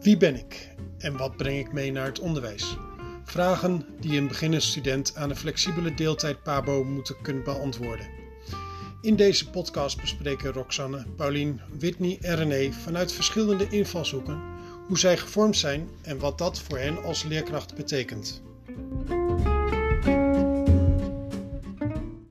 Wie ben ik en wat breng ik mee naar het onderwijs? Vragen die een beginnend student aan een flexibele deeltijd PABO moeten kunnen beantwoorden. In deze podcast bespreken Roxanne, Paulien, Whitney en René vanuit verschillende invalshoeken hoe zij gevormd zijn en wat dat voor hen als leerkracht betekent.